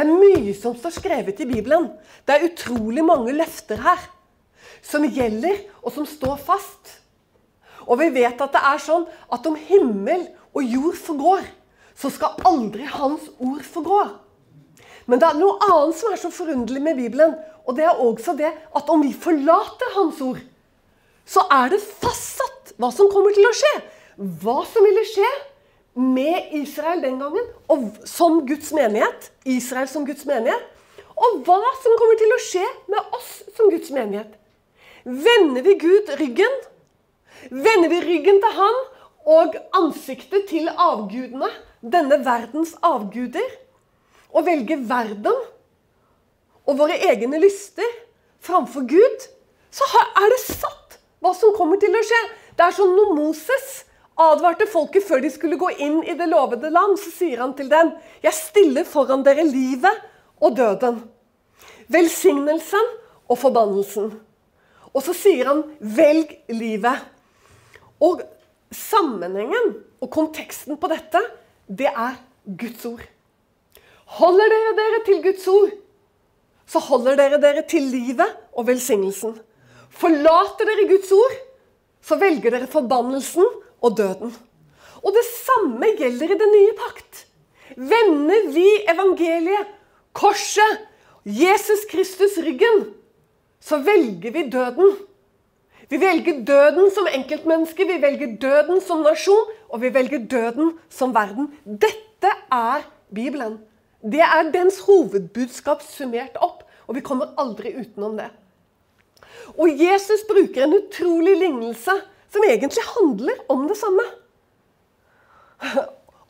Det er mye som står skrevet i Bibelen. Det er utrolig mange løfter her som gjelder, og som står fast. Og vi vet at det er sånn at om himmel og jord forgår, så skal aldri Hans ord forgå. Men det er noe annet som er så forunderlig med Bibelen. Og det er også det at om vi forlater Hans ord, så er det fastsatt hva som kommer til å skje. Hva som ville skje med Israel den gangen, og som Guds menighet. Israel som Guds menighet. Og hva som kommer til å skje med oss som Guds menighet. Vender vi Gud ryggen? Vender vi ryggen til Han og ansiktet til avgudene, denne verdens avguder, og velger verden og våre egne lyster framfor Gud, så er det satt hva som kommer til å skje. Det er som når Moses advarte folket før de skulle gå inn i det lovede land, så sier han til dem Jeg stiller foran dere livet og døden. Velsignelsen og forbannelsen. Og så sier han 'velg livet'. Og sammenhengen og konteksten på dette, det er Guds ord. Holder dere dere til Guds ord, så holder dere dere til livet og velsignelsen. Forlater dere Guds ord, så velger dere forbannelsen og døden. Og det samme gjelder i den nye pakt. Vender vi evangeliet, korset, Jesus Kristus ryggen, så velger vi døden. Vi velger døden som enkeltmenneske, vi velger døden som nasjon, og vi velger døden som verden. Dette er Bibelen. Det er dens hovedbudskap summert opp, og vi kommer aldri utenom det. Og Jesus bruker en utrolig lignelse som egentlig handler om det samme.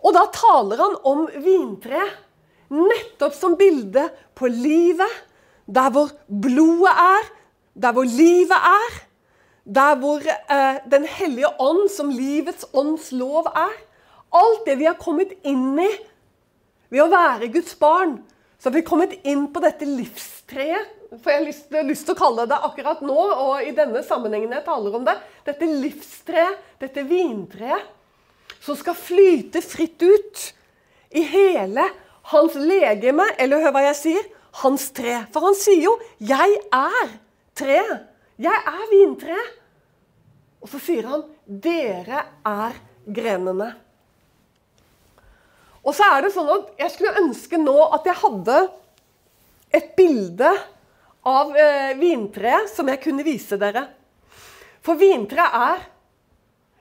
Og da taler han om vintreet, nettopp som bilde på livet, der hvor blodet er, der hvor livet er, der hvor eh, Den hellige ånd, som livets ånds lov, er. Alt det vi har kommet inn i ved å være Guds barn, så har vi kommet inn på dette livstreet for jeg har lyst, lyst, til å kalle det akkurat nå, og i denne sammenhengen jeg taler om det, dette livstreet, dette vintreet, som skal flyte fritt ut i hele hans legeme, eller hør hva jeg sier, hans tre. For han sier jo 'Jeg er treet'. Jeg er vintreet. Og så sier han 'Dere er grenene'. Og så er det sånn at jeg skulle ønske nå at jeg hadde et bilde av eh, vintreet som jeg kunne vise dere. For vintreet er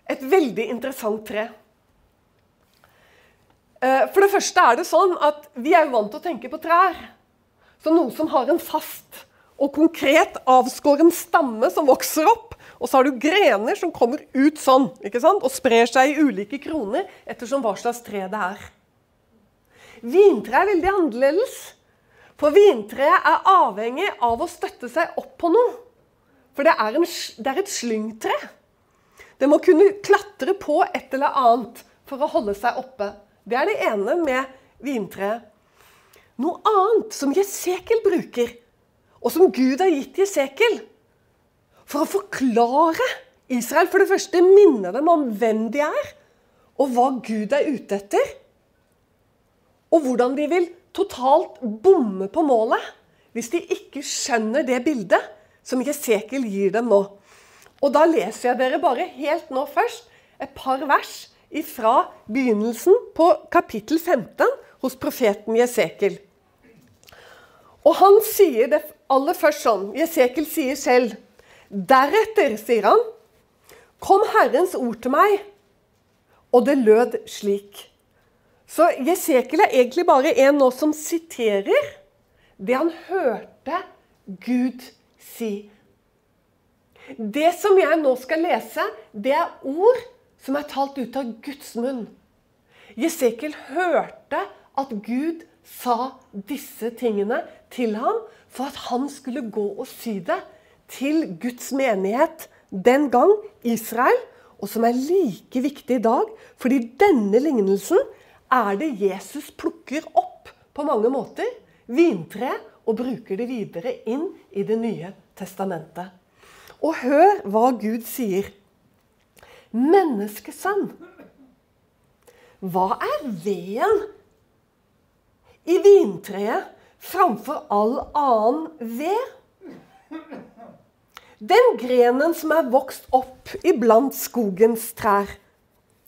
et veldig interessant tre. Eh, for det første er det sånn at vi er vant til å tenke på trær som noe som har en fast og konkret avskåren stamme som vokser opp. Og så har du grener som kommer ut sånn ikke sant? og sprer seg i ulike kroner ettersom hva slags tre det er. Vintre er veldig annerledes. For vintreet er avhengig av å støtte seg opp på noe. For det er, en, det er et slyngtre. Det må kunne klatre på et eller annet for å holde seg oppe. Det er det ene med vintreet. Noe annet som Jesekel bruker, og som Gud har gitt Jesekel, for å forklare Israel For det første minne dem om hvem de er, og hva Gud er ute etter. Og hvordan de vil totalt bomme på målet hvis de ikke skjønner det bildet som Jesekel gir dem nå. Og da leser jeg dere bare helt nå først et par vers fra begynnelsen på kapittel 15 hos profeten Jesekel. Og han sier det aller først sånn Jesekel sier selv Deretter, sier han, kom Herrens ord til meg, og det lød slik. Så Jesekel er egentlig bare en nå som siterer det han hørte Gud si. Det som jeg nå skal lese, det er ord som er talt ut av Guds munn. Jesekel hørte at Gud sa disse tingene til ham for at han skulle gå og si det til Guds menighet den gang, Israel, og som er like viktig i dag, fordi denne lignelsen er det Jesus plukker opp på mange måter, vintreet, og bruker det videre inn i Det nye testamentet. Og hør hva Gud sier. Menneskesønn, hva er veden i vintreet framfor all annen ved. Den grenen som er vokst opp iblant skogens trær.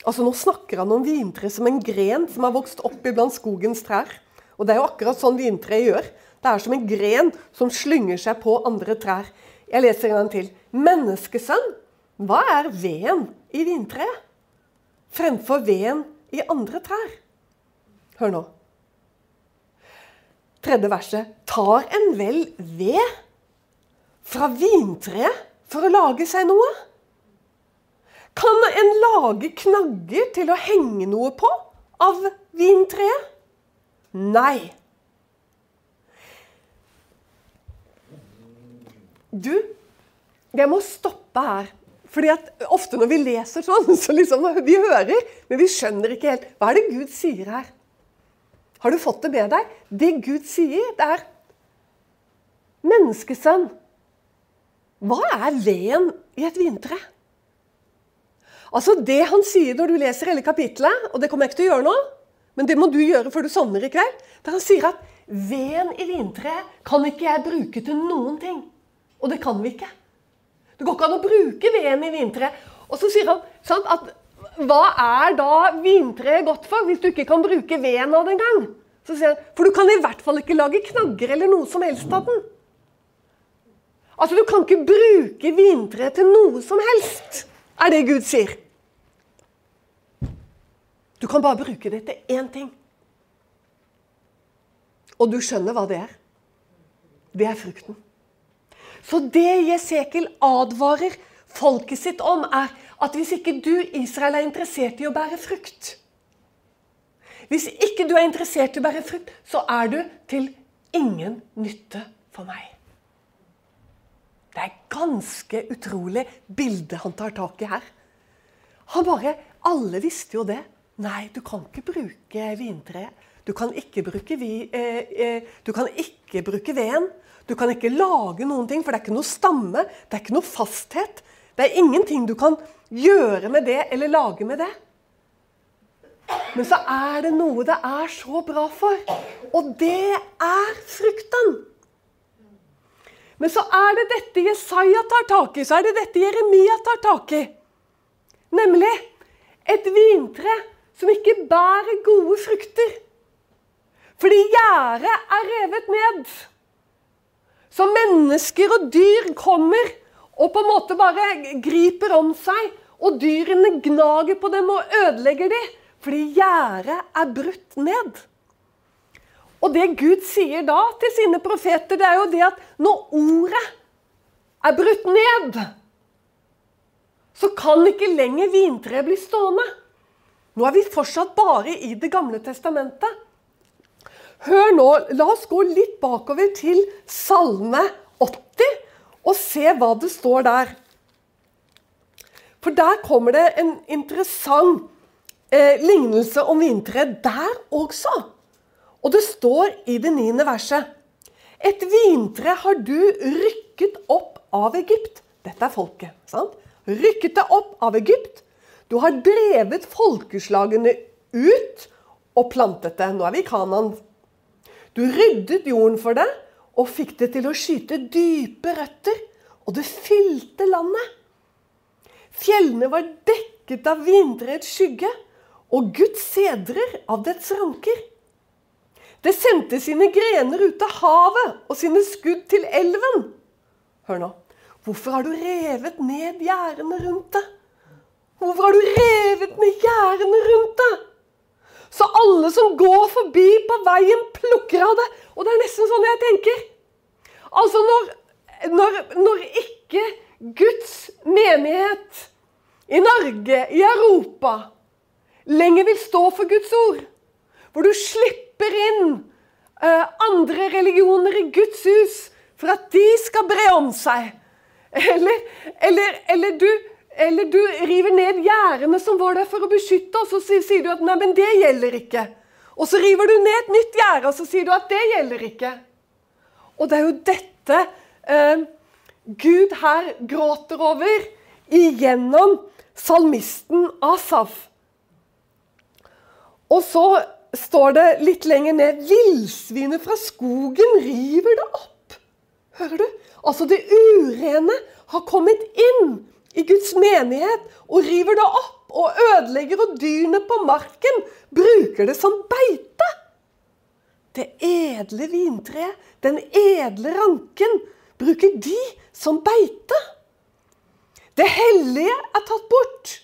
Altså Nå snakker han om vintre som en gren som har vokst opp iblant skogens trær. Og det er jo akkurat sånn vintre gjør. Det er som en gren som slynger seg på andre trær. Jeg leser en gang til. Menneskesønn, hva er veden i vintreet fremfor veden i andre trær? Hør nå. Tredje verset. Tar en vel ved fra vintreet for å lage seg noe? Kan en lage knagger til å henge noe på av vintreet? Nei. Du, jeg må stoppe her. Fordi at Ofte når vi leser sånn, så liksom vi hører, men vi skjønner ikke helt. Hva er det Gud sier her? Har du fått det med deg? Det Gud sier, det er Menneskesønn, hva er veden i et vintre? Altså Det han sier når du leser hele kapittelet, og det kommer jeg ikke til å gjøre nå, men det må du gjøre før du sovner i kveld, der han sier at veden i vintreet kan ikke jeg bruke til noen ting. Og det kan vi ikke. Det går ikke an å bruke veden i vintreet. Og så sier han sant, at hva er da vintreet godt for, hvis du ikke kan bruke veden av det engang? Så sier han, For du kan i hvert fall ikke lage knagger eller noe som helst av den. Altså, Du kan ikke bruke vintreet til noe som helst, er det Gud sier. Du kan bare bruke det til én ting. Og du skjønner hva det er. Det er frukten. Så det Jesekel advarer folket sitt om, er at hvis ikke du, Israel, er interessert i å bære frukt Hvis ikke du er interessert i å bære frukt, så er du til ingen nytte for meg. Det er ganske utrolig bilde han tar tak i her. Han bare Alle visste jo det. Nei, du kan ikke bruke vintreet. Du kan ikke bruke, vi, eh, eh, du kan ikke bruke veden. Du kan ikke lage noen ting, for det er ikke noe stamme. Det er ikke noe fasthet. Det er ingenting du kan gjøre med det eller lage med det. Men så er det noe det er så bra for, og det er frukten. Men så er det dette Jesaja tar tak i, så er det dette Jeremia tar tak i. Nemlig et vintre som ikke bærer gode frukter. Fordi gjerdet er revet ned. Så mennesker og dyr kommer og på en måte bare griper om seg. Og dyrene gnager på dem og ødelegger dem. Fordi gjerdet er brutt ned. Og det Gud sier da til sine profeter, det er jo det at når ordet er brutt ned, så kan ikke lenger vintreet bli stående. Nå er vi fortsatt bare i Det gamle testamentet. Hør nå, la oss gå litt bakover til Salme 80 og se hva det står der. For der kommer det en interessant eh, lignelse om vintreet der også. Og det står i det niende verset. Et vintre har du rykket opp av Egypt. Dette er folket. sant? Rykket det opp av Egypt. Du har drevet folkeslagene ut og plantet det. Nå er vi i Kanan. Du ryddet jorden for det og fikk det til å skyte dype røtter. Og det fylte landet. Fjellene var dekket av vintreets skygge og Guds sedrer av dets ranker. Det sendte sine grener ut av havet og sine skudd til elven. Hør nå. Hvorfor har du revet ned gjerdene rundt det? Hvorfor har du revet ned gjerdene rundt det? Så alle som går forbi på veien, plukker av det. Og det er nesten sånn jeg tenker. Altså når, når, når ikke Guds menighet i Norge, i Europa, lenger vil stå for Guds ord, hvor du slipper inn uh, andre religioner i Guds hus for at de skal bre om seg, eller, eller, eller, du, eller du river ned gjerdene som var der for å beskytte, og så sier du at nei, men det gjelder ikke. Og så river du ned et nytt gjerde, og så sier du at det gjelder ikke. Og det er jo dette eh, Gud her gråter over igjennom salmisten Asaf. Og så står det litt lenger ned Villsvinet fra skogen river det opp. Hører du? Altså, det urene har kommet inn i Guds menighet og river det opp og ødelegger, og dyrene på marken bruker det som beite. Det edle vintreet, den edle ranken, bruker de som beite. Det hellige er tatt bort.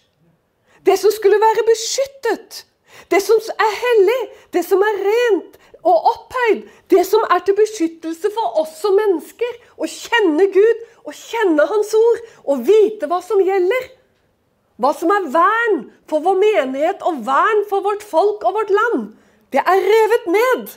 Det som skulle være beskyttet, det som er hellig, det som er rent og opphøyd, det som er til beskyttelse for oss som mennesker, å kjenne Gud og kjenne Hans ord og vite hva som gjelder. Hva som er vern for vår menighet og vern for vårt folk og vårt land. Det er revet ned.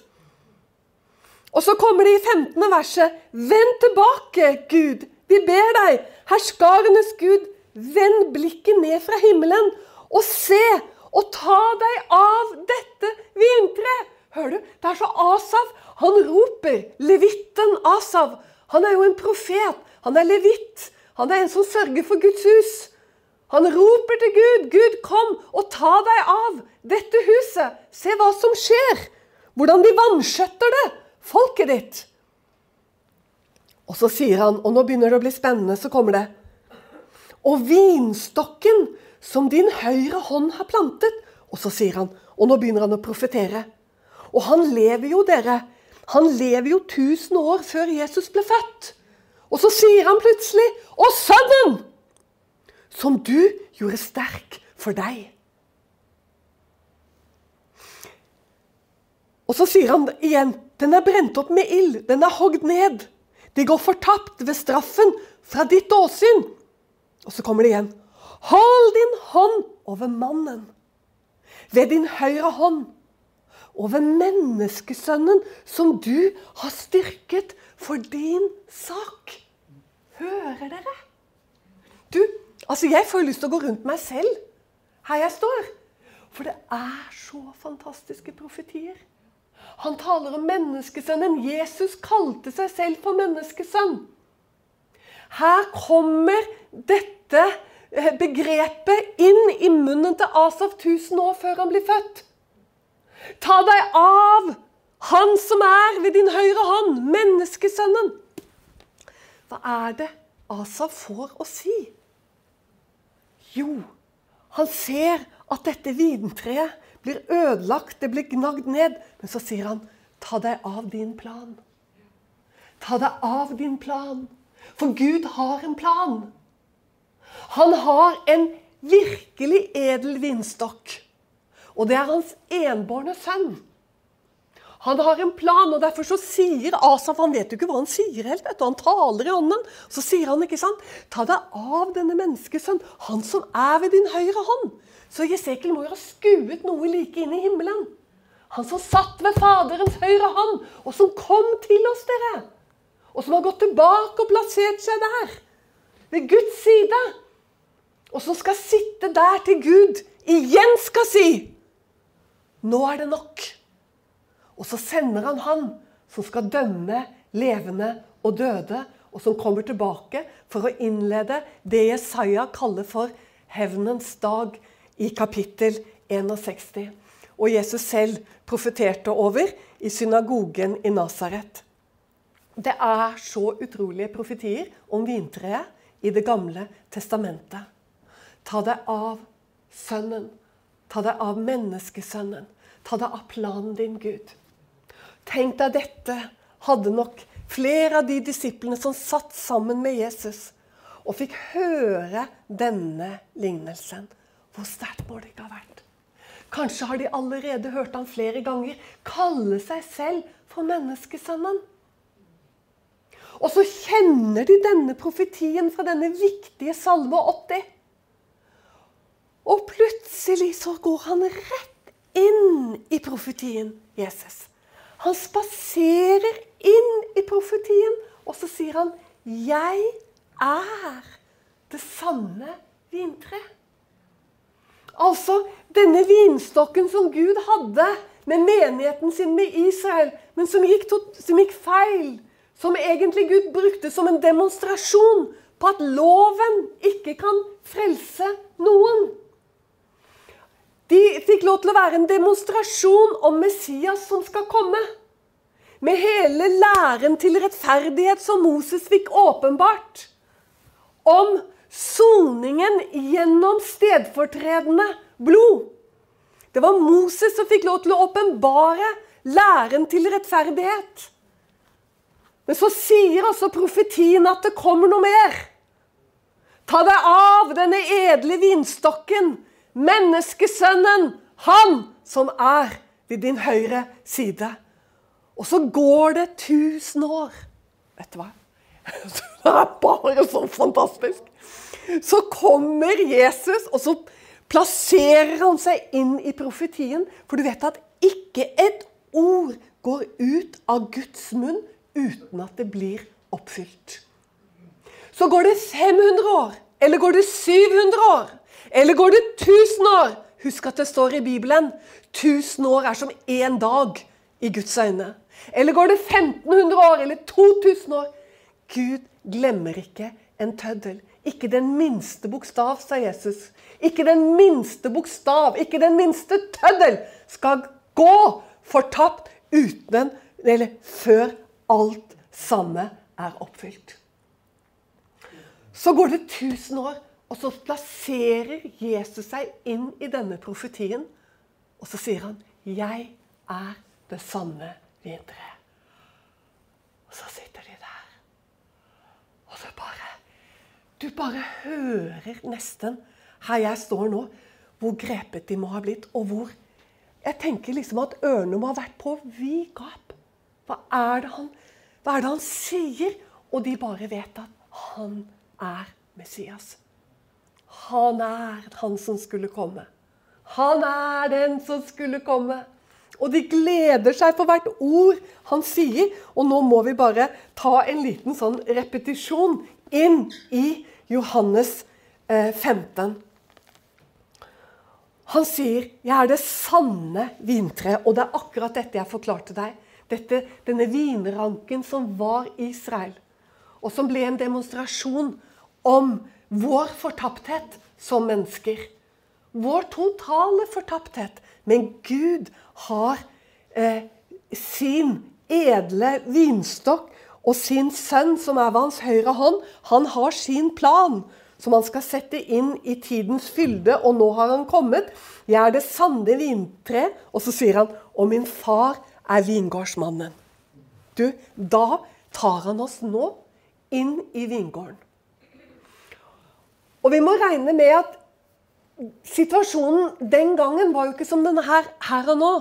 Og så kommer det i 15. verset. Vend tilbake, Gud. Vi ber deg, herskarenes Gud, vend blikket ned fra himmelen og se og ta deg av dette vintreet. Hører du? Det er så Asav. Han roper. Levitten Asav. Han er jo en profet. Han er levitt. Han er en som sørger for Guds hus. Han roper til Gud. 'Gud, kom og ta deg av dette huset.' Se hva som skjer. Hvordan de vanskjøtter det, folket ditt. Og så sier han, og nå begynner det å bli spennende, så kommer det Og vinstokken som din høyre hånd har plantet. Og så sier han, og nå begynner han å profetere. Og han lever jo, dere. Han lever jo 1000 år før Jesus ble født. Og så sier han plutselig Og sønnen! som du gjorde sterk for deg. Og så sier han igjen den er brent opp med ild, den er hogd ned. De går fortapt ved straffen fra ditt åsyn. Og så kommer det igjen. Hold din hånd over mannen. Ved din høyre hånd. Over menneskesønnen som du har styrket for din sak. Hører dere? Du, Altså, Jeg får lyst til å gå rundt meg selv her jeg står. For det er så fantastiske profetier. Han taler om menneskesønnen. Jesus kalte seg selv for menneskesønn. Her kommer dette begrepet inn i munnen til Asaf 1000 år før han blir født. Ta deg av han som er ved din høyre hånd, menneskesønnen. Hva er det Asaf får å si? Jo, han ser at dette vintreet blir ødelagt, det blir gnagd ned. Men så sier han, ta deg av din plan. Ta deg av din plan. For Gud har en plan. Han har en virkelig edel vinstokk. Og det er hans enbårne sønn. Han har en plan, og derfor så sier Asaf Han vet jo ikke hva han sier helt. vet du, Han taler i ånden. Så sier han, ikke sant Ta deg av denne menneskesønn, han som er ved din høyre hånd. Så Jesekel må jo ha skuet noe like inn i himmelen. Han som satt ved Faderens høyre hånd, og som kom til oss, dere. Og som har gått tilbake og plassert seg der. Ved Guds side. Og som skal sitte der til Gud igjen skal si Nå er det nok. Og så sender han han som skal dømme levende og døde, og som kommer tilbake for å innlede det Jesaja kaller for hevnens dag i kapittel 61. Og Jesus selv profeterte over i synagogen i Nasaret. Det er så utrolige profetier om vintreet i Det gamle testamentet. Ta deg av Sønnen. Ta deg av menneskesønnen. Ta deg av planen din, Gud. Tenk deg dette hadde nok flere av de disiplene som satt sammen med Jesus og fikk høre denne lignelsen. Hvor sterkt må det ikke ha vært? Kanskje har de allerede hørt ham flere ganger kalle seg selv for menneskesønnen. Og så kjenner de denne profetien fra denne viktige salme 80. Og plutselig så går han rett inn i profetien Jesus. Han spaserer inn i profetien, og så sier han 'Jeg er det sanne vintre'. Altså denne vinstokken som Gud hadde med menigheten sin med Israel, men som gikk, som gikk feil. Som egentlig Gud brukte som en demonstrasjon på at loven ikke kan frelse noen. De fikk lov til å være en demonstrasjon om Messias som skal komme. Med hele læren til rettferdighet som Moses fikk åpenbart. Om soningen gjennom stedfortredende blod. Det var Moses som fikk lov til å åpenbare læren til rettferdighet. Men så sier altså profetien at det kommer noe mer. Ta deg av denne edle vinstokken, menneskesønnen, han som er ved din høyre side. Og så går det 1000 år. Vet du hva? Det er bare så fantastisk. Så kommer Jesus, og så plasserer han seg inn i profetien. For du vet at ikke et ord går ut av Guds munn uten at det blir oppfylt. Så går det 500 år, eller går det 700 år, eller går det 1000 år. Husk at det står i Bibelen 1000 år er som én dag i Guds øyne. Eller går det 1500 år, eller 2000 år. Gud glemmer ikke en tøddel. Ikke den minste bokstav, sa Jesus. Ikke den minste bokstav, ikke den minste tøddel skal gå fortapt uten eller før alt samme er oppfylt. Så går det 1000 år, og så plasserer Jesus seg inn i denne profetien. Og så sier han 'Jeg er det sanne vintreet'. Og så sitter de der. Og så bare Du bare hører nesten her jeg står nå, hvor grepet de må ha blitt, og hvor Jeg tenker liksom at ørene må ha vært på vid gap. Hva er det han hva er det han sier? Og de bare vet at han er Messias. Han er han som skulle komme. Han er den som skulle komme. Og de gleder seg for hvert ord han sier. Og nå må vi bare ta en liten sånn repetisjon inn i Johannes 15. Han sier 'Jeg er det sanne vintreet', og det er akkurat dette jeg forklarte deg. Dette, denne vinranken som var Israel, og som ble en demonstrasjon om vår fortapthet som mennesker. Vår totale fortapthet. Men Gud har eh, sin edle vinstokk og sin sønn, som er ved hans høyre hånd. Han har sin plan som han skal sette inn i tidens fylde, og nå har han kommet. Jeg er det sanne vintre. Og så sier han, og min far er vingårdsmannen. Du, da tar han oss nå inn i vingården. Og vi må regne med at situasjonen den gangen var jo ikke som denne her, her og nå.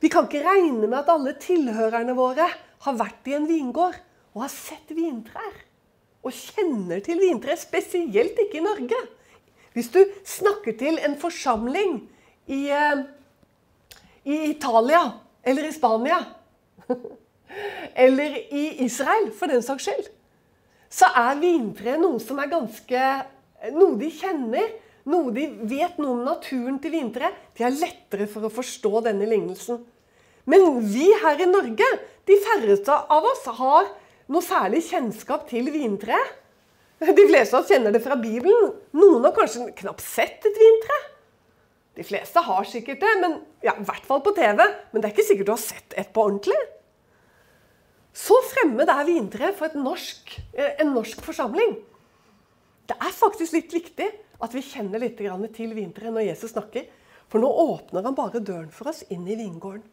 Vi kan ikke regne med at alle tilhørerne våre har vært i en vingård og har sett vintrær. Og kjenner til vintrær, spesielt ikke i Norge. Hvis du snakker til en forsamling i eh, i Italia eller i Spania eller i Israel, for den saks skyld, så er vintre noe som er ganske Noe de kjenner, noe de vet noe om naturen til vintre. De er lettere for å forstå denne lignelsen. Men vi her i Norge, de færreste av oss, har noe særlig kjennskap til vintre. De fleste av oss kjenner det fra Bibelen. Noen har kanskje knapt sett et vintre. De fleste har sikkert det, men ja, i hvert fall på TV. Men det er ikke sikkert du har sett et på ordentlig. Så fremmed er vintreet for norsk, eh, en norsk forsamling. Det er faktisk litt viktig at vi kjenner litt til vintreet når Jesus snakker. For nå åpner han bare døren for oss inn i vingården.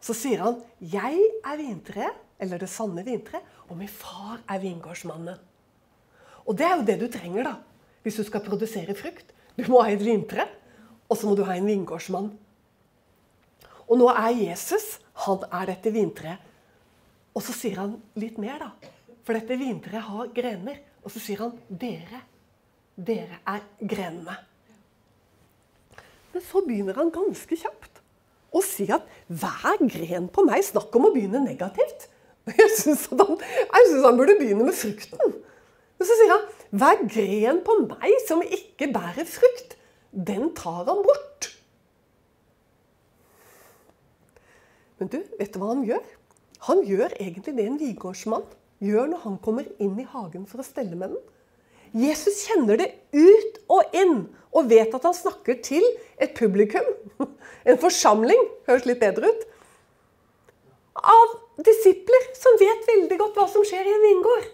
Så sier han 'Jeg er vintreet', eller det sanne vintreet, og min far er vingårdsmannen. Og det er jo det du trenger da, hvis du skal produsere frukt. Du må ha et vintre. Og så må du ha en vingårdsmann. Og nå er Jesus han er dette vintreet. Og så sier han litt mer, da. For dette vintreet har grener. Og så sier han dere. Dere er grenene. Men så begynner han ganske kjapt å si at hver gren på meg Snakk om å begynne negativt. Jeg syns han, han, burde begynne med frukten. Men så sier han hver gren på meg som ikke bærer frukt, den tar han bort. Men du, vet du hva han gjør? Han gjør egentlig det en vingårdsmann gjør når han kommer inn i hagen for å stelle med den. Jesus kjenner det ut og inn og vet at han snakker til et publikum, en forsamling, høres litt bedre ut, av disipler som vet veldig godt hva som skjer i en vingård.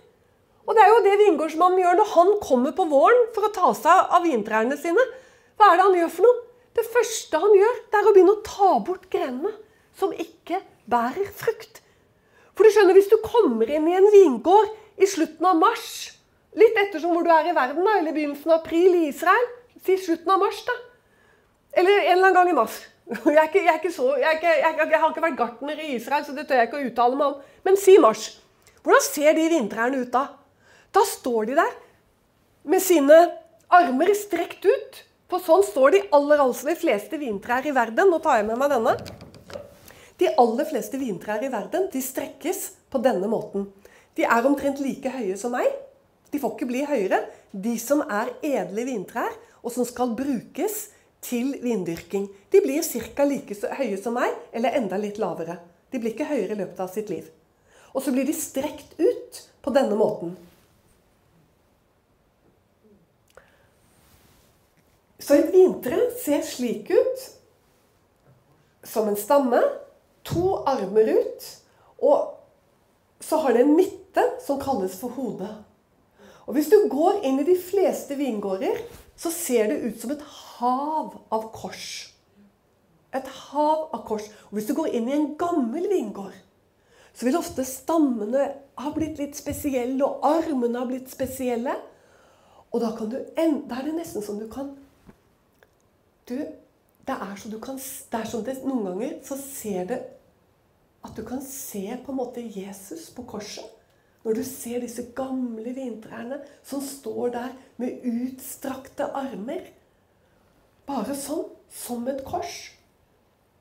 Og det er jo det vingårdsmannen gjør når han kommer på våren for å ta seg av vintrærne sine. Hva er det han gjør for noe? Det første han gjør, det er å begynne å ta bort grenene som ikke bærer frukt. For du skjønner, hvis du kommer inn i en vingård i slutten av mars, litt ettersom hvor du er i verden, da, eller begynnelsen av april i Israel, si slutten av mars, da. Eller en eller annen gang i mars. Jeg, ikke, jeg, så, jeg, jeg, har ikke vært gartner i Israel, så det tør jeg ikke å uttale meg om. Men si mars. Hvordan ser de vintrærne ut da? Da står de der med sine armer strekt ut. For sånn står de aller, de fleste vintrær i verden. Nå tar jeg med meg denne. De aller fleste vintrær i verden de strekkes på denne måten. De er omtrent like høye som meg. De får ikke bli høyere. De som er edle vintrær, og som skal brukes til vindyrking. De blir ca. like høye som meg, eller enda litt lavere. De blir ikke høyere i løpet av sitt liv. Og så blir de strekt ut på denne måten. Så et vintre ser slik ut som en stamme. To armer ut. Og så har det en midte som kalles for hodet. Og Hvis du går inn i de fleste vingårder, så ser det ut som et hav av kors. Et hav av kors. Og Hvis du går inn i en gammel vingård, så vil ofte stammene ha blitt litt spesielle, og armene ha blitt spesielle. Og da, du, da er det nesten som du kan Du, det er så du kan det er sånn det, Noen ganger så ser det at du kan se på en måte Jesus på korset. Når du ser disse gamle vintrærne som står der med utstrakte armer. Bare sånn, som et kors.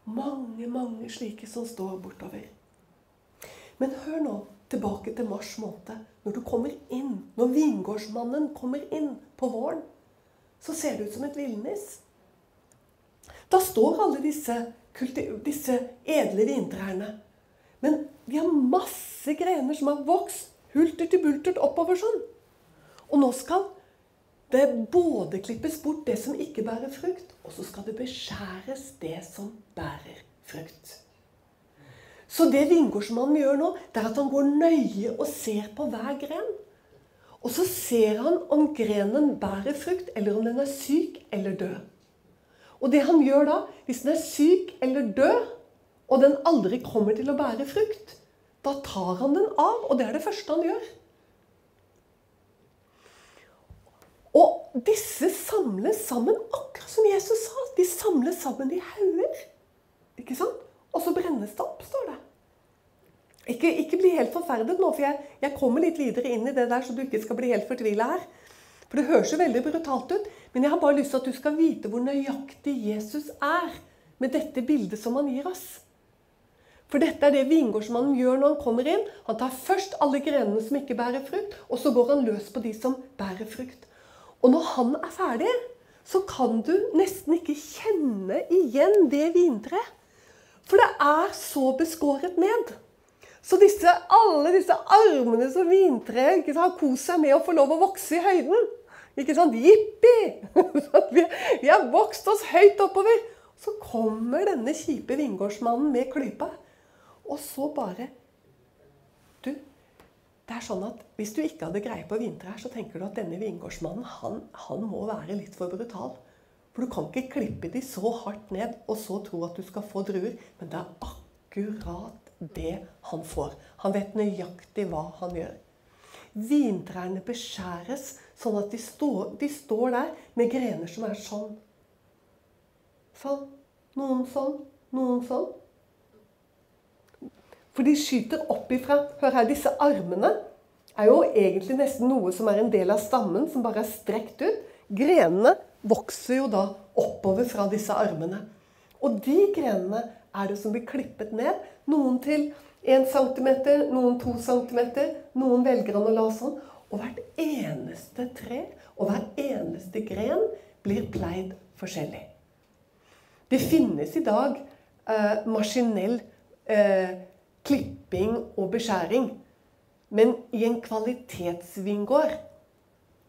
Mange, mange slike som står bortover. Men hør nå tilbake til mars måned. Når du kommer inn, når vingårdsmannen kommer inn på våren, så ser det ut som et villnis. Da står alle disse, disse edle vintrærne. Men vi har masse grener som har vokst hulter til bultert oppover sånn. Og nå skal det både klippes bort det som ikke bærer frukt, og så skal det beskjæres det som bærer frukt. Så det vingårdsmannen gjør nå, det er at han går nøye og ser på hver gren. Og så ser han om grenen bærer frukt, eller om den er syk eller død. Og det han gjør da, hvis den er syk eller død, og den aldri kommer til å bære frukt, da tar han den av, og det er det første han gjør. Og disse samles sammen, akkurat som Jesus sa. De samles sammen i hauger. Ikke sant? Og så brennes det opp, står det. Ikke, ikke bli helt forferdet nå, for jeg, jeg, kommer litt videre inn i det der, så du ikke skal bli helt fortvila her. For det høres jo veldig brutalt ut, men jeg har bare lyst til at du skal vite hvor nøyaktig Jesus er med dette bildet som han gir oss. For dette er det vingårdsmannen gjør når han kommer inn. Han tar først alle grenene som ikke bærer frukt, og så går han løs på de som bærer frukt. Og når han er ferdig, så kan du nesten ikke kjenne igjen det vintreet. For det er så beskåret ned. Så disse, alle disse armene som vintreet har kost seg med å få lov å vokse i høyden. Ikke sant? Jippi! vi, har vokst oss høyt oppover. Så kommer denne kjipe vingårdsmannen med klypa og så bare Du, det er sånn at hvis du ikke hadde greie på vintrær, så tenker du at denne vingårdsmannen han, han må være litt for brutal. For du kan ikke klippe de så hardt ned og så tro at du skal få druer. Men det er akkurat det han får. Han vet nøyaktig hva han gjør. Vintrærne beskjæres sånn at de står, de står der med grener som er sånn. Sånn. Noen sånn. Noen sånn. For de skyter opp ifra Hør her, disse armene er jo egentlig nesten noe som er en del av stammen, som bare er strekt ut. Grenene vokser jo da oppover fra disse armene. Og de grenene er det som blir klippet ned. Noen til 1 cm, noen 2 cm, noen velger han å la sånn. Og hvert eneste tre og hver eneste gren blir pleid forskjellig. Det finnes i dag eh, maskinell eh, klipping og beskjæring. Men i en kvalitetsvingård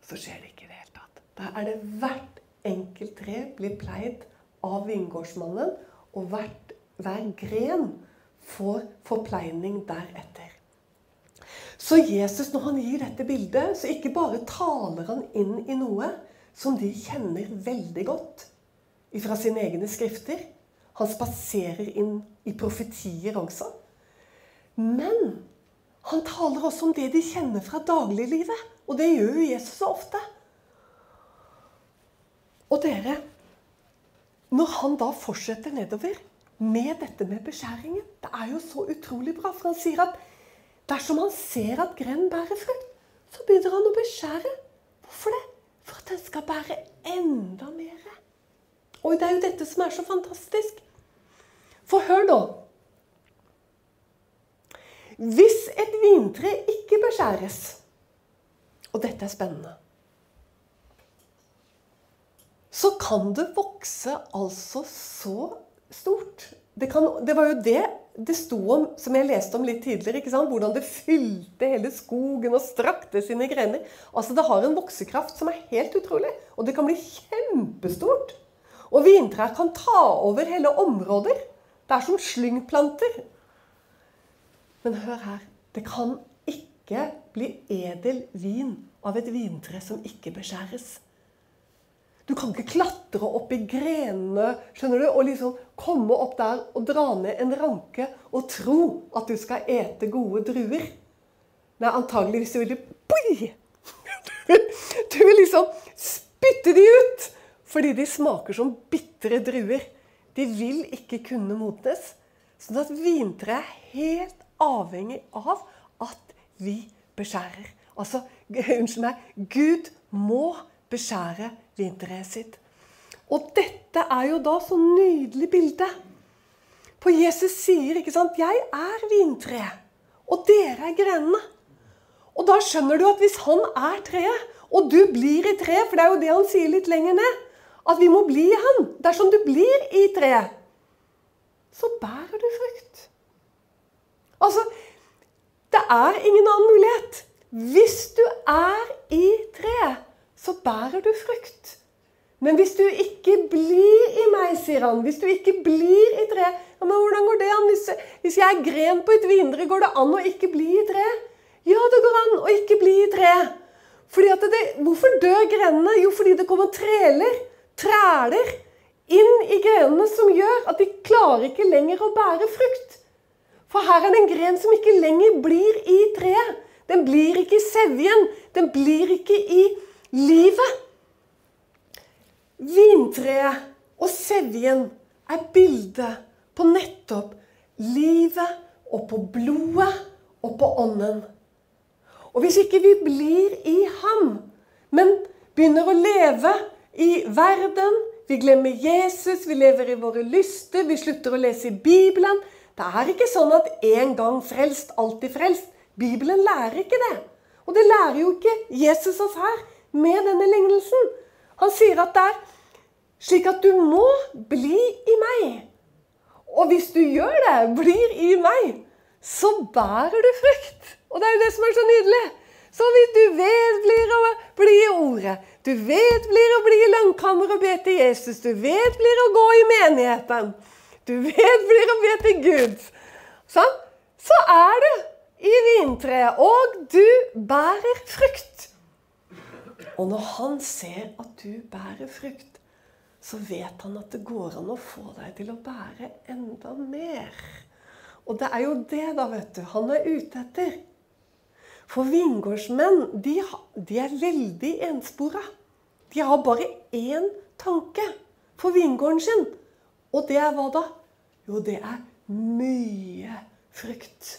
så skjer det ikke i det hele tatt. Da er det hvert enkelt tre blir pleid av vingårdsmannen, og hvert, hver gren får forpleining deretter. Så Jesus, når han gir dette bildet, så ikke bare taler han inn i noe som de kjenner veldig godt fra sine egne skrifter. Han spaserer inn i profetier også. Men han taler også om det de kjenner fra dagliglivet. Og det gjør jo Jesus så ofte. Og dere, når han da fortsetter nedover med dette med beskjæringen Det er jo så utrolig bra, for han sier at dersom han ser at grenen bærer frukt, så begynner han å beskjære. Hvorfor det? For at den skal bære enda mer. Og det er jo dette som er så fantastisk. For hør nå. Hvis et vintre ikke beskjæres Og dette er spennende så kan det vokse altså så stort. Det, kan, det, var jo det det sto om, som jeg leste om litt tidligere. Hvordan det fylte hele skogen og strakte sine grener. Altså, Det har en voksekraft som er helt utrolig. Og det kan bli kjempestort. Og vintrær kan ta over hele områder. Det er som slyngplanter. Men hør her. Det kan ikke bli edel vin av et vintre som ikke beskjæres. Du kan ikke klatre opp i grenene skjønner du, og liksom komme opp der og dra ned en ranke og tro at du skal ete gode druer. Nei, antageligvis vil du Boi! Du vil liksom spytte de ut! Fordi de smaker som bitre druer. De vil ikke kunne modnes. Sånn at vintreet er helt avhengig av at vi beskjærer. Altså, unnskyld meg, Gud må beskjære vintreet sitt. Og dette er jo da så nydelig bilde. For Jesus sier, ikke sant 'Jeg er vintreet, og dere er grenene'. Og da skjønner du at hvis han er treet, og du blir i treet, for det er jo det han sier litt lenger ned, at vi må bli i han. Dersom du blir i treet, så bærer du frukt. Altså, det er ingen annen mulighet. Hvis du er i treet, så bærer du frukt. Men hvis du ikke blir i meg, sier han, hvis du ikke blir i tre ja, men Hvordan går det an? Hvis, jeg er gren på et vindre, går det an å ikke bli i tre? Ja, det går an å ikke bli i tre. Fordi at det, hvorfor dør grenene? Jo, fordi det kommer treler, træler, inn i grenene som gjør at de klarer ikke lenger å bære frukt. For her er det en gren som ikke lenger blir i treet. Den blir ikke i sevjen. Den blir ikke i livet. Vintreet og sevjen er bildet på nettopp livet og på blodet og på ånden. Og hvis ikke vi blir i ham, men begynner å leve i verden, vi glemmer Jesus, vi lever i våre lyster, vi slutter å lese i Bibelen Det er ikke sånn at en gang frelst, alltid frelst. Bibelen lærer ikke det. Og det lærer jo ikke Jesus oss her med denne lignelsen. Han sier at det er slik at du må bli i meg. Og hvis du gjør det, blir i meg, så bærer du frukt. Og det er jo det som er så nydelig. Så hvis du vedblir å bli i ordet, du vedblir å bli i langkammer og be til Jesus, du vedblir å gå i menigheten, du vedblir å be til Gud, sånn, så er du i vintreet, og du bærer frukt. Og når han ser at du bærer frukt, så vet han at det går an å få deg til å bære enda mer. Og det er jo det, da, vet du, han er ute etter. For vingårdsmenn, de, de er veldig enspora. De har bare én tanke for vingården sin. Og det er hva da? Jo, det er mye frukt.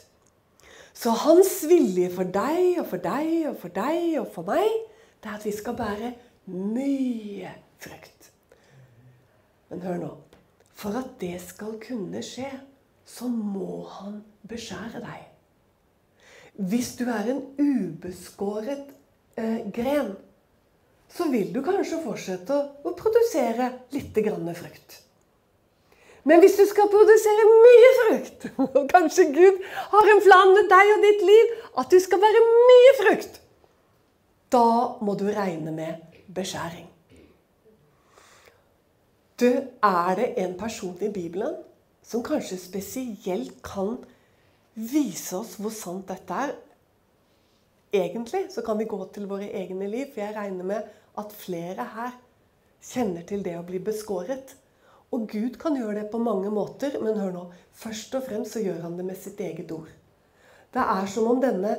Så hans vilje for deg og for deg og for deg og for meg, det er at vi skal bære mye frukt. Men hør nå. For at det skal kunne skje, så må han beskjære deg. Hvis du er en ubeskåret eh, gren, så vil du kanskje fortsette å, produsere litt frukt. Men hvis du skal produsere mye frukt, og kanskje Gud har en plan med deg og ditt liv, at du skal være mye frukt, da må du regne med beskjæring. Du, er det en person i Bibelen som kanskje spesielt kan vise oss hvor sant dette er? Egentlig så kan vi gå til våre egne liv, for jeg regner med at flere her kjenner til det å bli beskåret. Og Gud kan gjøre det på mange måter, men hør nå. Først og fremst så gjør han det med sitt eget ord. Det er som om denne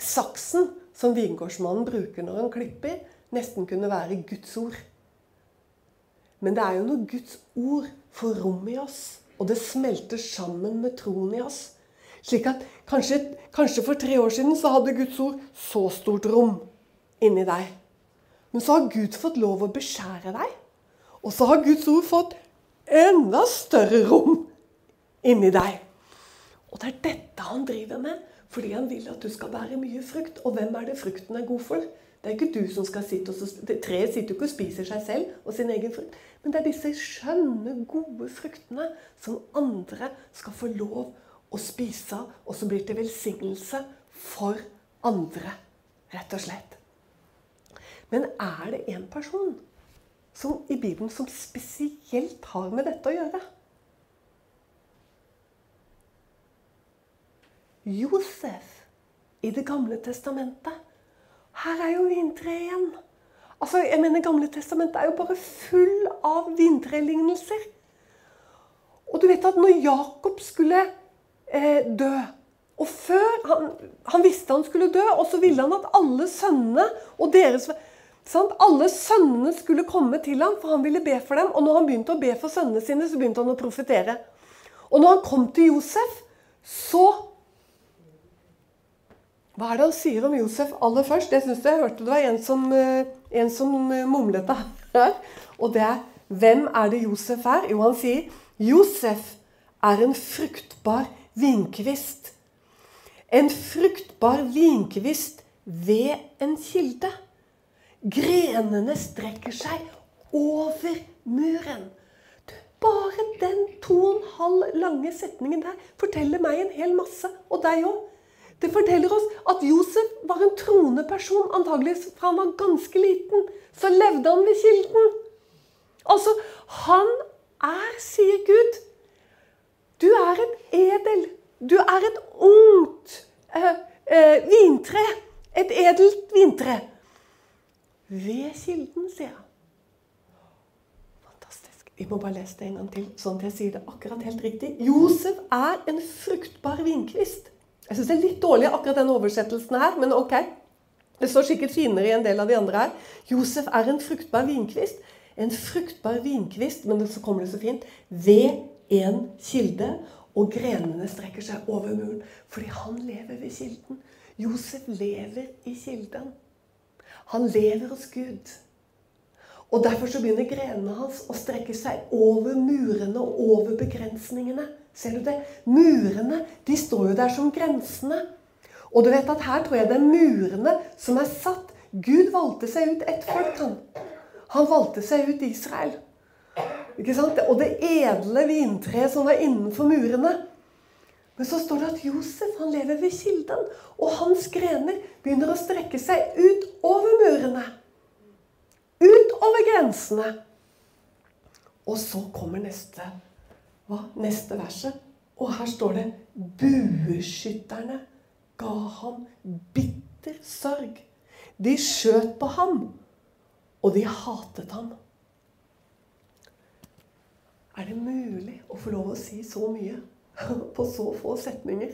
saksen som vingårdsmannen bruker når han klipper, nesten kunne være Guds ord. Men det er jo når Guds ord får rom i oss, og det smelter sammen med troen i oss. Slik at kanskje, kanskje for tre år siden så hadde Guds ord så stort rom inni deg. Men så har Gud fått lov å beskjære deg. Og så har Guds ord fått enda større rom inni deg. Og det er dette han driver med, fordi han vil at du skal bære mye frukt. Og hvem er det frukten er god for? Det er ikke du som skal sitte og Treet sitter jo ikke og spiser seg selv og sin egen frukt. Men det er disse skjønne, gode fruktene som andre skal få lov å spise av, og som blir til velsignelse for andre, rett og slett. Men er det en person som, i Bibelen som spesielt har med dette å gjøre? Josef i Det gamle testamentet her er jo vintreet igjen. Altså, jeg mener, Gamle testamentet er jo bare full av vintrelignelser. Og du vet at når Jakob skulle eh, dø og før han, han, visste han skulle dø, og så ville han at alle sønnene og deres sant? Alle sønnene skulle komme til ham, for han ville be for dem. Og når han begynte å be for sønnene sine, så begynte han å profetere. Og når han kom til Josef, så hva er det han sier om Josef aller først? Jeg synes jeg hørte det var en som, eh, en som eh, mumlet det her. Og det er Hvem er det Josef er? Jo, han sier Josef er en fruktbar vinkvist. En fruktbar vinkvist ved en kilde. Grenene strekker seg over muren. Bare den to og en halv lange setningen der forteller meg en hel masse. Og deg òg. Det forteller oss at Josef var en troende person, antageligvis fra han var ganske liten. Så levde han ved kilden. Altså, han er, sier Gud, du er et edel. Du er et ungt eh, eh, vintre. Et edelt vintre. Ved kilden, sier han. Fantastisk. Vi må bare lese det en gang til, sånn at jeg sier det akkurat helt riktig. Josef er en fruktbar vinkvist. Jeg syns det er litt dårlig akkurat den oversettelsen her, men ok. Det står sikkert finere i en del av de andre her. Josef er en fruktbar vinkvist. En fruktbar vinkvist, men så kommer det så fint, ved en kilde. Og grenene strekker seg over muren. Fordi han lever ved kilden. Josef lever i kilden. Han lever hos Gud. Og Derfor så begynner grenene hans å strekke seg over murene og over begrensningene. Ser du det? Murene de står jo der som grensene. Og du vet at her tror jeg det er murene som er satt. Gud valgte seg ut ett folk, han. Han valgte seg ut Israel. Ikke sant? Og det edle vintreet som var innenfor murene. Men så står det at Josef han lever ved kilden, og hans grener begynner å strekke seg ut over murene. Ut over grensene. Og så kommer neste hva neste verset. Og her står det Bueskytterne ga ham bitter sorg. De skjøt på ham, og de hatet ham. Er det mulig å få lov å si så mye på så få setninger?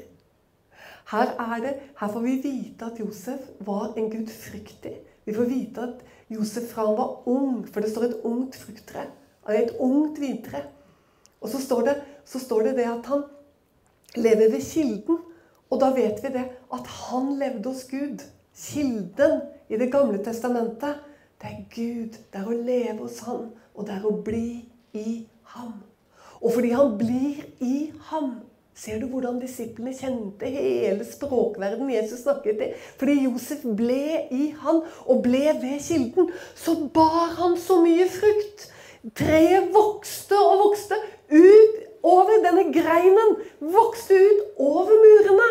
Her, det, her får vi vite at Josef var en gudfryktig. Vi får vite at Josef fra han var ung, for det står et ungt frukttre. Et ungt vintre. Og så står, det, så står det det at han lever ved kilden. Og da vet vi det at han levde hos Gud. Kilden i Det gamle testamentet, det er Gud. Det er å leve hos Han, og det er å bli i ham. Og fordi han blir i ham, ser du hvordan disiplene kjente hele språkverden Jesus snakket i? Fordi Josef ble i han og ble ved kilden, så bar han så mye frukt. Treet vokste og vokste ut over denne greinen. Vokste ut over murene.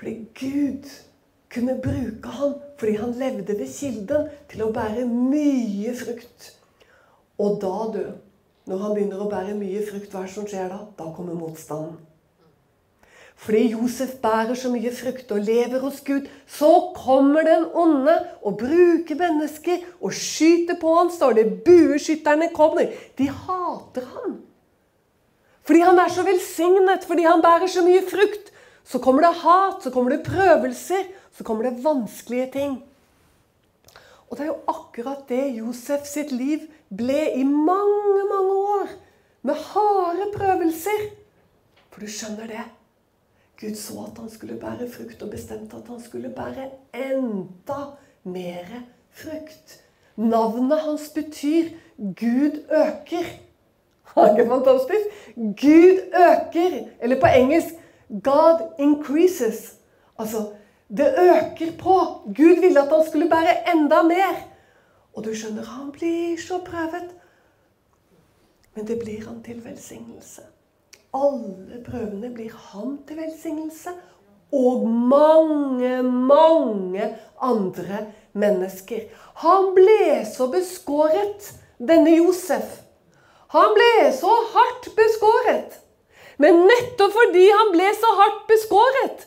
Fordi Gud kunne bruke han fordi han levde ved kilden til å bære mye frukt. Og da, du, når han begynner å bære mye frukt, hva er det som skjer da? Da kommer motstanden. Fordi Josef bærer så mye frukt og lever hos Gud, så kommer den onde og bruker mennesker og skyter på ham, står det. Bueskytterne kommer. De hater ham. Fordi han er så velsignet, fordi han bærer så mye frukt. Så kommer det hat, så kommer det prøvelser, så kommer det vanskelige ting. Og det er jo akkurat det Josef sitt liv ble i mange, mange år. Med harde prøvelser. For du skjønner det. Gud så at han skulle bære frukt, og bestemte at han skulle bære enda mer frukt. Navnet hans betyr 'Gud øker'. Har ikke fantastisk? Gud øker. Eller på engelsk 'God increases'. Altså, det øker på. Gud ville at han skulle bære enda mer. Og du skjønner, han blir så prøvet. Men det blir han til velsignelse alle prøvene blir han til velsignelse. Og mange, mange andre mennesker. Han ble så beskåret, denne Josef. Han ble så hardt beskåret. Men nettopp fordi han ble så hardt beskåret,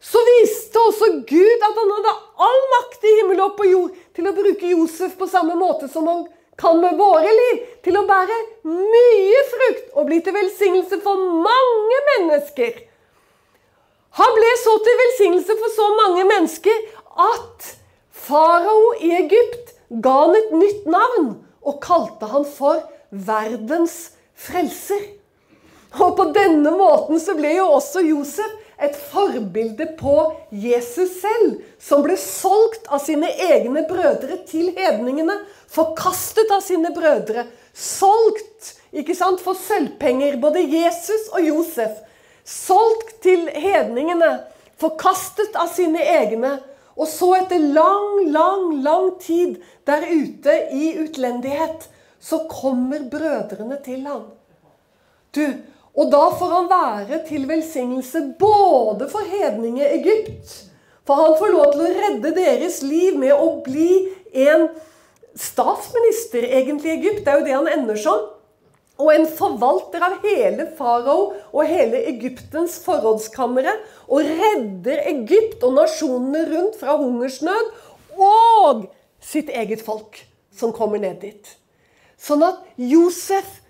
så viste også Gud at han hadde all makt i himmel og på jord til å bruke Josef på samme måte som han kan med våre liv til å bære mye frukt og bli til velsignelse for mange mennesker. Han ble så til velsignelse for så mange mennesker at farao i Egypt ga han et nytt navn og kalte han for verdens frelser. Og på denne måten så ble jo også Josef et forbilde på Jesus selv, som ble solgt av sine egne brødre til hedningene. Forkastet av sine brødre. Solgt ikke sant, for sølvpenger, både Jesus og Josef. Solgt til hedningene. Forkastet av sine egne. Og så etter lang, lang, lang tid der ute i utlendighet, så kommer brødrene til ham. Du, og da får han være til velsignelse både for hedninge Egypt For han får lov til å redde deres liv med å bli en statsminister egentlig i Egypt. Det er jo det han ender som. Og en forvalter av hele farao og hele Egyptens forrådskamre. Og redder Egypt og nasjonene rundt fra hungersnød og sitt eget folk som kommer ned dit. Sånn at Josef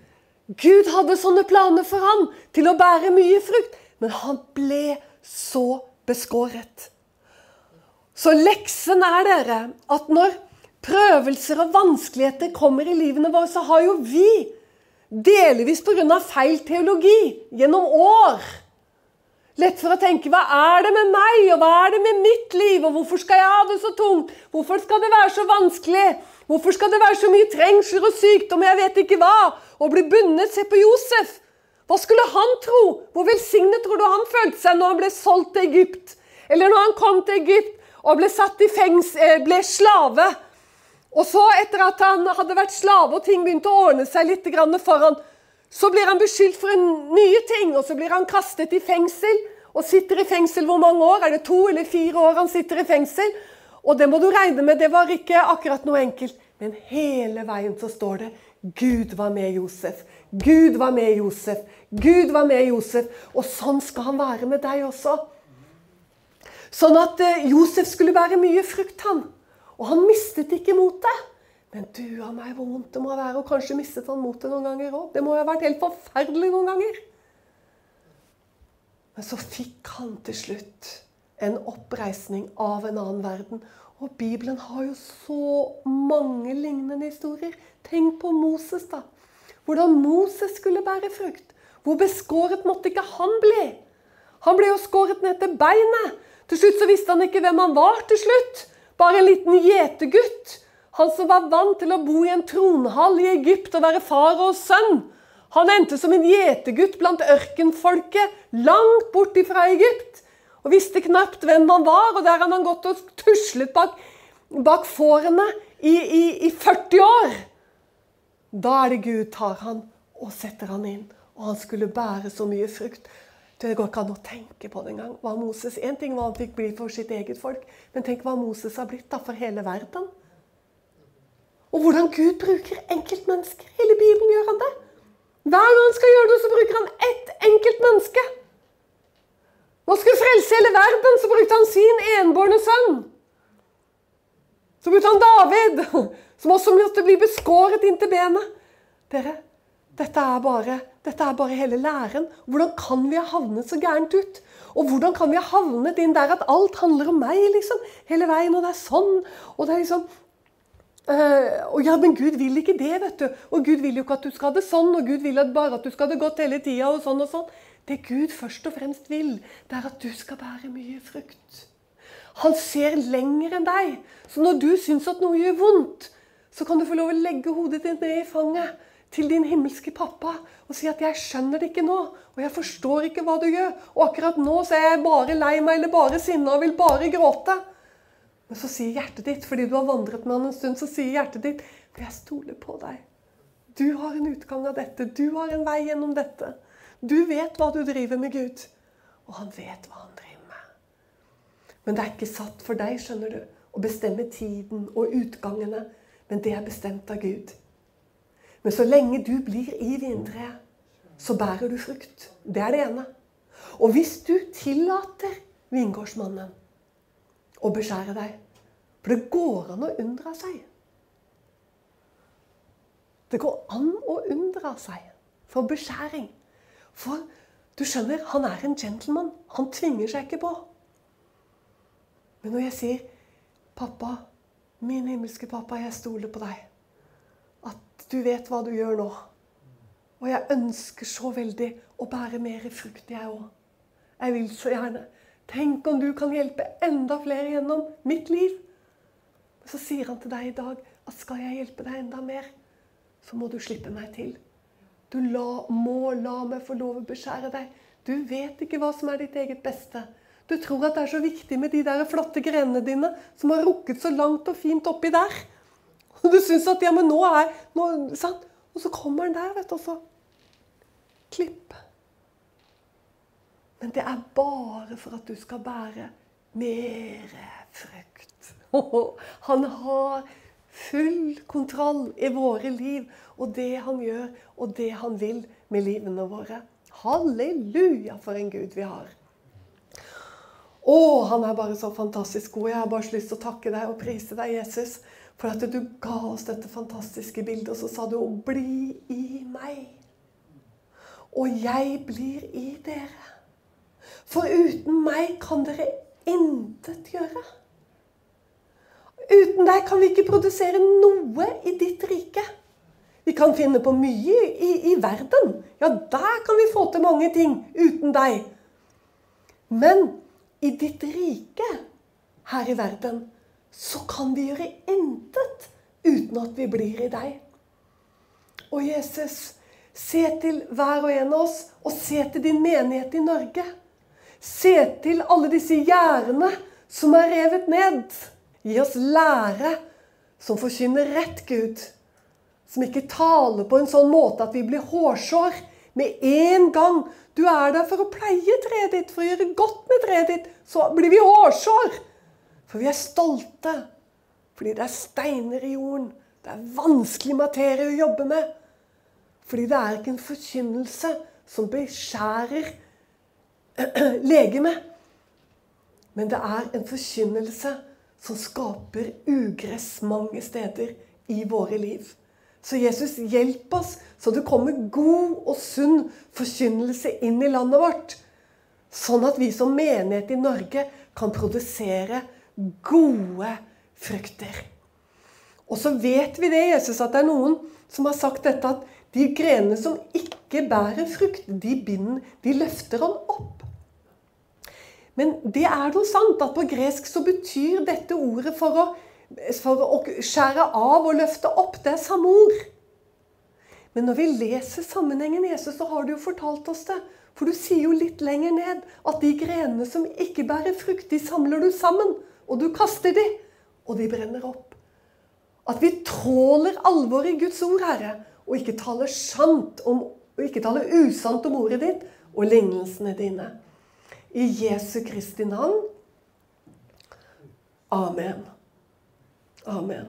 Gud hadde sånne planer for ham til å bære mye frukt, men han ble så beskåret. Så leksen er dere at når prøvelser og vanskeligheter kommer i livene våre, så har jo vi, delvis pga. feil teologi, gjennom år Lett for å tenke hva er det med meg, og hva er det med mitt liv, og hvorfor skal jeg ha det så tungt? Hvorfor skal det være så vanskelig? Hvorfor skal det være så mye trengsler og sykdom, jeg vet ikke hva? Og bli bundet. Se på Josef. Hva skulle han tro? Hvor velsignet tror du han følte seg når han ble solgt til Egypt? Eller når han kom til Egypt og ble satt i fengs, eh, ble slave? Og så, etter at han hadde vært slave og ting begynte å ordne seg litt for han, så blir han beskyldt for nye ting, og så blir han kastet i fengsel. Og sitter i fengsel hvor mange år? Er det to eller fire år han sitter i fengsel? Og det må du regne med, det var ikke akkurat noe enkelt. Men hele veien så står det Gud var med Josef. Gud var med Josef. Gud var med Josef. Og sånn skal han være med deg også. Sånn at eh, Josef skulle bære mye frukt, han. Og han mistet ikke motet. Men du a meg, hvor vondt det må være. Og kanskje mistet han motet noen ganger òg. Det må ha vært helt forferdelig noen ganger. Men så fikk han til slutt en oppreisning av en annen verden. Og Bibelen har jo så mange lignende historier. Tenk på Moses, da. Hvordan Moses skulle bære frukt. Hvor beskåret måtte ikke han bli? Han ble jo skåret ned til beinet. Til slutt så visste han ikke hvem han var til slutt. Bare en liten gjetergutt. Han som var vant til å bo i en tronhall i Egypt og være far og sønn. Han endte som en gjetergutt blant ørkenfolket langt bort fra Egypt og visste knapt hvem han var. Og der hadde han gått og tuslet bak, bak fårene i, i, i 40 år. Da er det Gud tar han og setter han inn. Og han skulle bære så mye frukt. Det går ikke an å tenke på det engang. Én ting var han fikk bli for sitt eget folk, men tenk hva Moses har blitt da for hele verden. Og hvordan Gud bruker enkeltmennesker. Hele Bibelen gjør han det. Hver gang han skal gjøre det, så bruker han ett enkelt menneske. Når skulle frelse hele verden, så brukte han sin enbårne sønn. Så brukte han David, som også måtte bli beskåret inntil benet. Dere, dette er, bare, dette er bare hele læren. Hvordan kan vi ha havnet så gærent ut? Og hvordan kan vi ha havnet inn der at alt handler om meg, liksom? Hele veien, og det er sånn. Og det er liksom Uh, og ja, Men Gud vil ikke det, vet du. Og Gud vil jo ikke at du skal ha det sånn, og Gud vil bare at du skal ha det godt hele tida. Og sånn og sånn. Det Gud først og fremst vil, det er at du skal bære mye frukt. Han ser lenger enn deg. Så når du syns at noe gjør vondt, så kan du få lov å legge hodet ditt ned i fanget til din himmelske pappa og si at 'jeg skjønner det ikke nå', og 'jeg forstår ikke hva du gjør', og akkurat nå så er jeg bare lei meg eller bare sinna og vil bare gråte. Men så sier hjertet ditt, fordi du har vandret med han en stund, så sier hjertet ditt 'For jeg stoler på deg'. Du har en utgang av dette. Du har en vei gjennom dette. Du vet hva du driver med, Gud. Og han vet hva han driver med. Men det er ikke satt for deg, skjønner du, å bestemme tiden og utgangene. Men det er bestemt av Gud. Men så lenge du blir i vintreet, så bærer du frukt. Det er det ene. Og hvis du tillater vingårdsmannen å beskjære deg For det går an å unndra seg. Det går an å unndra seg for beskjæring. For du skjønner, han er en gentleman. Han tvinger seg ikke på. Men når jeg sier 'Pappa, min himmelske pappa, jeg stoler på deg', at du vet hva du gjør nå Og jeg ønsker så veldig å bære mer frukt, jeg òg. Jeg vil så gjerne. Tenk om du kan hjelpe enda flere gjennom mitt liv. Så sier han til deg i dag at skal jeg hjelpe deg enda mer, så må du slippe meg til. Du la, må la meg få lov å beskjære deg. Du vet ikke hva som er ditt eget beste. Du tror at det er så viktig med de der flotte grenene dine som har rukket så langt og fint oppi der. Og du syns at ja, men nå er nå, sant? Og så kommer han der, vet du, og så Klipp. Men det er bare for at du skal bære mer frukt. Han har full kontroll i våre liv og det han gjør, og det han vil med livene våre. Halleluja, for en Gud vi har. Å, han er bare så fantastisk god. Jeg har bare lyst til å takke deg og prise deg, Jesus, for at du ga oss dette fantastiske bildet, og så sa du 'bli i meg'. Og jeg blir i dere. For uten meg kan dere intet gjøre. Uten deg kan vi ikke produsere noe i ditt rike. Vi kan finne på mye i, i, verden. Ja, der kan vi få til mange ting uten deg. Men i ditt rike her i verden så kan vi gjøre intet uten at vi blir i deg. Og Jesus, se til hver og en av oss, og se til din menighet i Norge. Se til alle disse gjerdene som er revet ned. Gi oss lære som forkynner rett, Gud. Som ikke taler på en sånn måte at vi blir hårsår med en gang. Du er der for å pleie treet ditt, for å gjøre godt med treet ditt. Så blir vi hårsår. For vi er stolte. Fordi det er steiner i jorden. Det er vanskelig materie å jobbe med. Fordi det er ikke en forkynnelse som beskjærer legeme. Men det er en forkynnelse som skaper ugress mange steder i våre liv. Så Jesus, hjelp oss så det kommer god og sunn forkynnelse inn i landet vårt. Sånn at vi som menighet i Norge kan produsere gode frukter. Og så vet vi det, Jesus, at det er noen som har sagt dette at de grenene som ikke bærer frukt, de, binder, de løfter han opp. Men det er jo sant at på gresk så betyr dette ordet for å, for å skjære av og løfte opp. Det er samme ord. Men når vi leser sammenhengen Jesus, så har du jo fortalt oss det. For du sier jo litt lenger ned at de grenene som ikke bærer frukt, de samler du sammen. Og du kaster de, og de brenner opp. At vi tråler alvoret i Guds ord, Herre, og ikke taler sant om, og ikke taler usant om ordet ditt, og lignelsene dine. I Jesu Kristi navn. Amen. Amen.